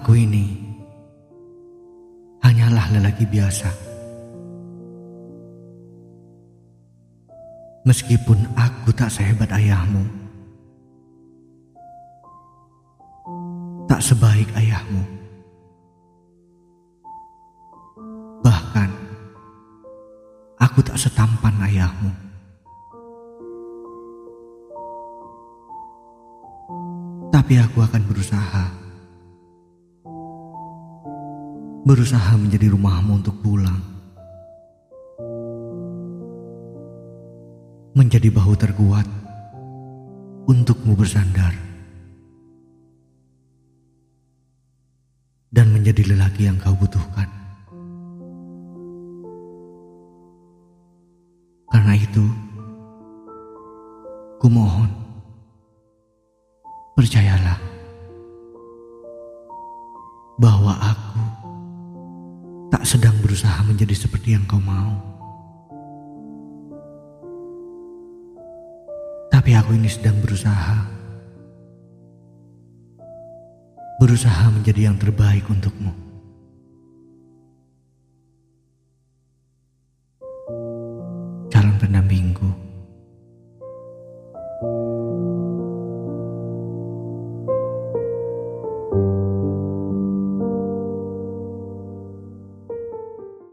Aku ini hanyalah lelaki biasa. Meskipun aku tak sehebat ayahmu, tak sebaik ayahmu, bahkan aku tak setampan ayahmu. Tapi aku akan berusaha berusaha menjadi rumahmu untuk pulang. Menjadi bahu terkuat untukmu bersandar. Dan menjadi lelaki yang kau butuhkan. Karena itu, kumohon, percayalah bahwa aku tak sedang berusaha menjadi seperti yang kau mau. Tapi aku ini sedang berusaha. Berusaha menjadi yang terbaik untukmu. Calon pendampingku.